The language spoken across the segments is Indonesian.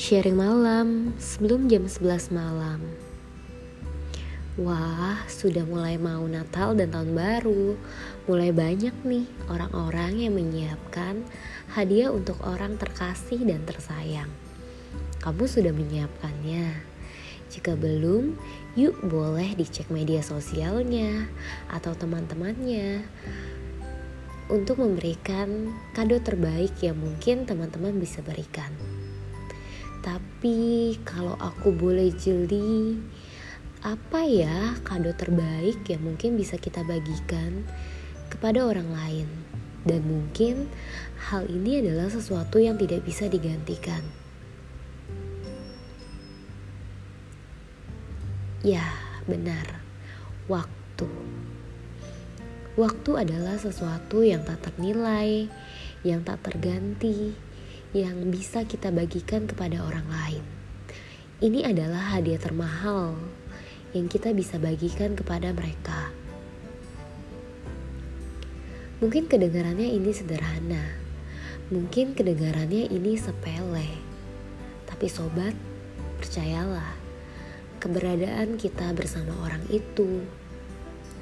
Sharing malam sebelum jam 11 malam. Wah, sudah mulai mau Natal dan Tahun Baru. Mulai banyak nih orang-orang yang menyiapkan hadiah untuk orang terkasih dan tersayang. Kamu sudah menyiapkannya? Jika belum, yuk boleh dicek media sosialnya atau teman-temannya untuk memberikan kado terbaik yang mungkin teman-teman bisa berikan. Tapi kalau aku boleh jeli, apa ya kado terbaik yang mungkin bisa kita bagikan kepada orang lain? Dan mungkin hal ini adalah sesuatu yang tidak bisa digantikan. Ya, benar. Waktu. Waktu adalah sesuatu yang tak ternilai, yang tak terganti, yang bisa kita bagikan kepada orang lain. Ini adalah hadiah termahal yang kita bisa bagikan kepada mereka. Mungkin kedengarannya ini sederhana, mungkin kedengarannya ini sepele, tapi sobat, percayalah keberadaan kita bersama orang itu,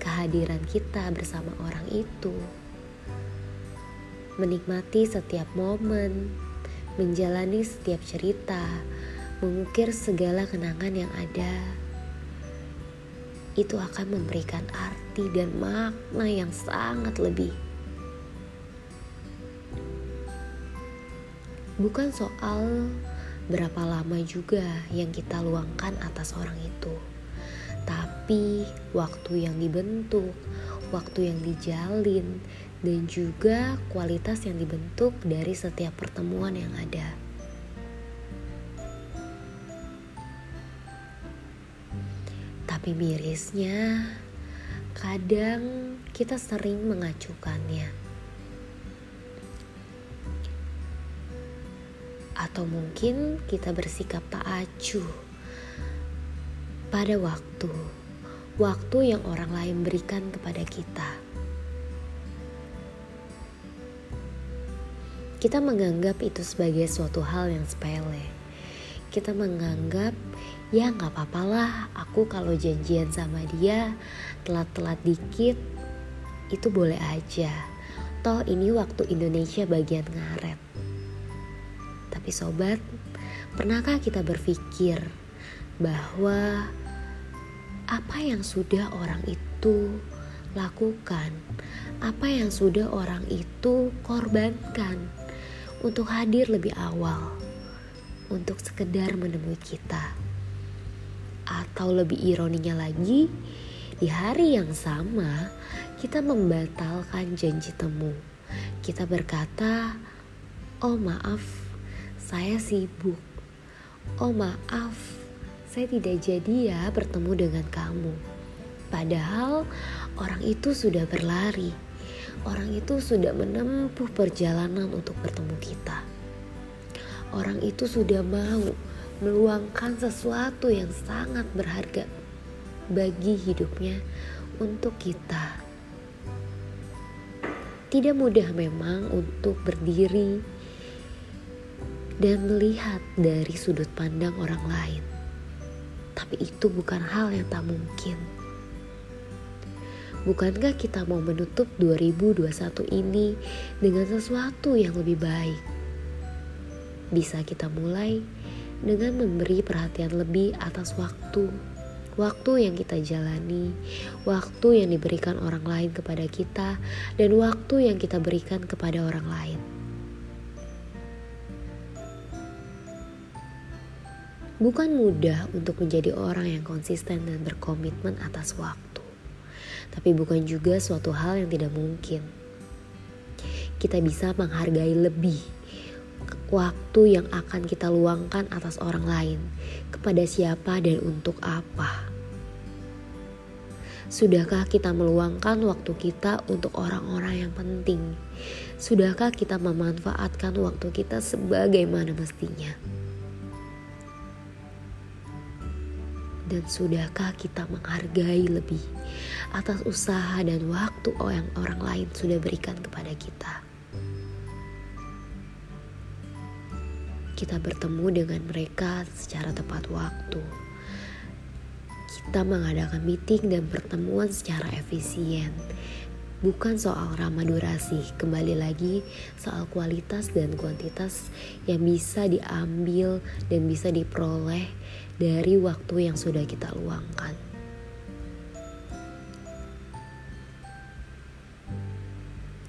kehadiran kita bersama orang itu, menikmati setiap momen, menjalani setiap cerita, mengukir segala kenangan yang ada, itu akan memberikan arti dan makna yang sangat lebih. Bukan soal berapa lama juga yang kita luangkan atas orang itu. Tapi waktu yang dibentuk, waktu yang dijalin, dan juga kualitas yang dibentuk dari setiap pertemuan yang ada. Tapi mirisnya, kadang kita sering mengacukannya atau mungkin kita bersikap tak acuh pada waktu, waktu yang orang lain berikan kepada kita. Kita menganggap itu sebagai suatu hal yang sepele. Kita menganggap ya nggak apa-apa lah aku kalau janjian sama dia telat-telat dikit itu boleh aja. Toh ini waktu Indonesia bagian ngaret. Tapi sobat, pernahkah kita berpikir bahwa apa yang sudah orang itu lakukan, apa yang sudah orang itu korbankan untuk hadir lebih awal, untuk sekedar menemui kita. Atau lebih ironinya lagi, di hari yang sama kita membatalkan janji temu. Kita berkata, "Oh, maaf, saya sibuk. Oh maaf, saya tidak jadi ya bertemu dengan kamu. Padahal orang itu sudah berlari. Orang itu sudah menempuh perjalanan untuk bertemu kita. Orang itu sudah mau meluangkan sesuatu yang sangat berharga bagi hidupnya untuk kita. Tidak mudah memang untuk berdiri dan melihat dari sudut pandang orang lain. Tapi itu bukan hal yang tak mungkin. Bukankah kita mau menutup 2021 ini dengan sesuatu yang lebih baik? Bisa kita mulai dengan memberi perhatian lebih atas waktu, waktu yang kita jalani, waktu yang diberikan orang lain kepada kita, dan waktu yang kita berikan kepada orang lain. Bukan mudah untuk menjadi orang yang konsisten dan berkomitmen atas waktu, tapi bukan juga suatu hal yang tidak mungkin. Kita bisa menghargai lebih waktu yang akan kita luangkan atas orang lain, kepada siapa dan untuk apa. Sudahkah kita meluangkan waktu kita untuk orang-orang yang penting? Sudahkah kita memanfaatkan waktu kita sebagaimana mestinya? Dan sudahkah kita menghargai lebih atas usaha dan waktu yang orang lain sudah berikan kepada kita? kita bertemu dengan mereka secara tepat waktu. Kita mengadakan meeting dan pertemuan secara efisien. Bukan soal ramah durasi, kembali lagi soal kualitas dan kuantitas yang bisa diambil dan bisa diperoleh dari waktu yang sudah kita luangkan.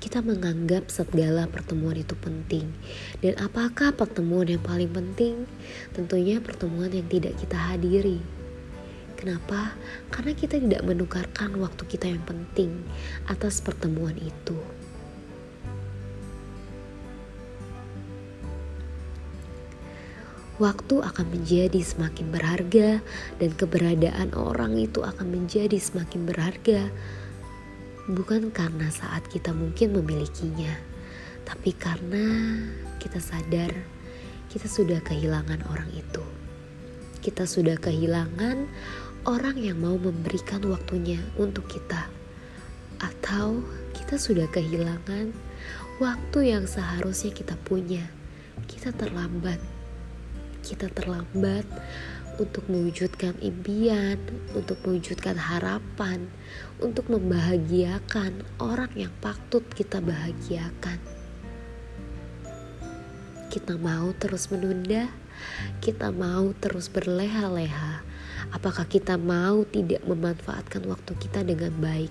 Kita menganggap segala pertemuan itu penting, dan apakah pertemuan yang paling penting? Tentunya pertemuan yang tidak kita hadiri. Kenapa? Karena kita tidak menukarkan waktu kita yang penting atas pertemuan itu. waktu akan menjadi semakin berharga dan keberadaan orang itu akan menjadi semakin berharga. Bukan karena saat kita mungkin memilikinya, tapi karena kita sadar kita sudah kehilangan orang itu. Kita sudah kehilangan orang yang mau memberikan waktunya untuk kita. Atau kita sudah kehilangan waktu yang seharusnya kita punya. Kita terlambat kita terlambat untuk mewujudkan impian, untuk mewujudkan harapan, untuk membahagiakan orang yang patut kita bahagiakan. Kita mau terus menunda, kita mau terus berleha-leha. Apakah kita mau tidak memanfaatkan waktu kita dengan baik?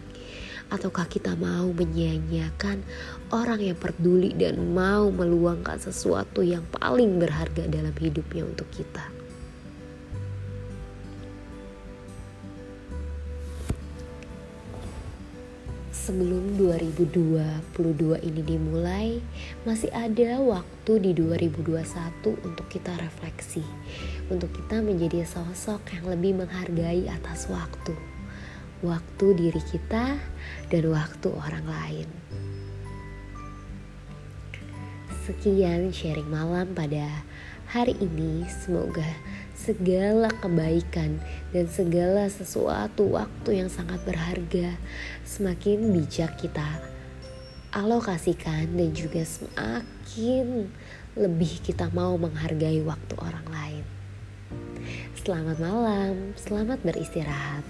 Ataukah kita mau menyia-nyiakan orang yang peduli dan mau meluangkan sesuatu yang paling berharga dalam hidupnya untuk kita? Sebelum 2022 ini dimulai, masih ada waktu di 2021 untuk kita refleksi, untuk kita menjadi sosok yang lebih menghargai atas waktu waktu diri kita dan waktu orang lain. Sekian sharing malam pada hari ini. Semoga segala kebaikan dan segala sesuatu waktu yang sangat berharga semakin bijak kita alokasikan dan juga semakin lebih kita mau menghargai waktu orang lain. Selamat malam, selamat beristirahat.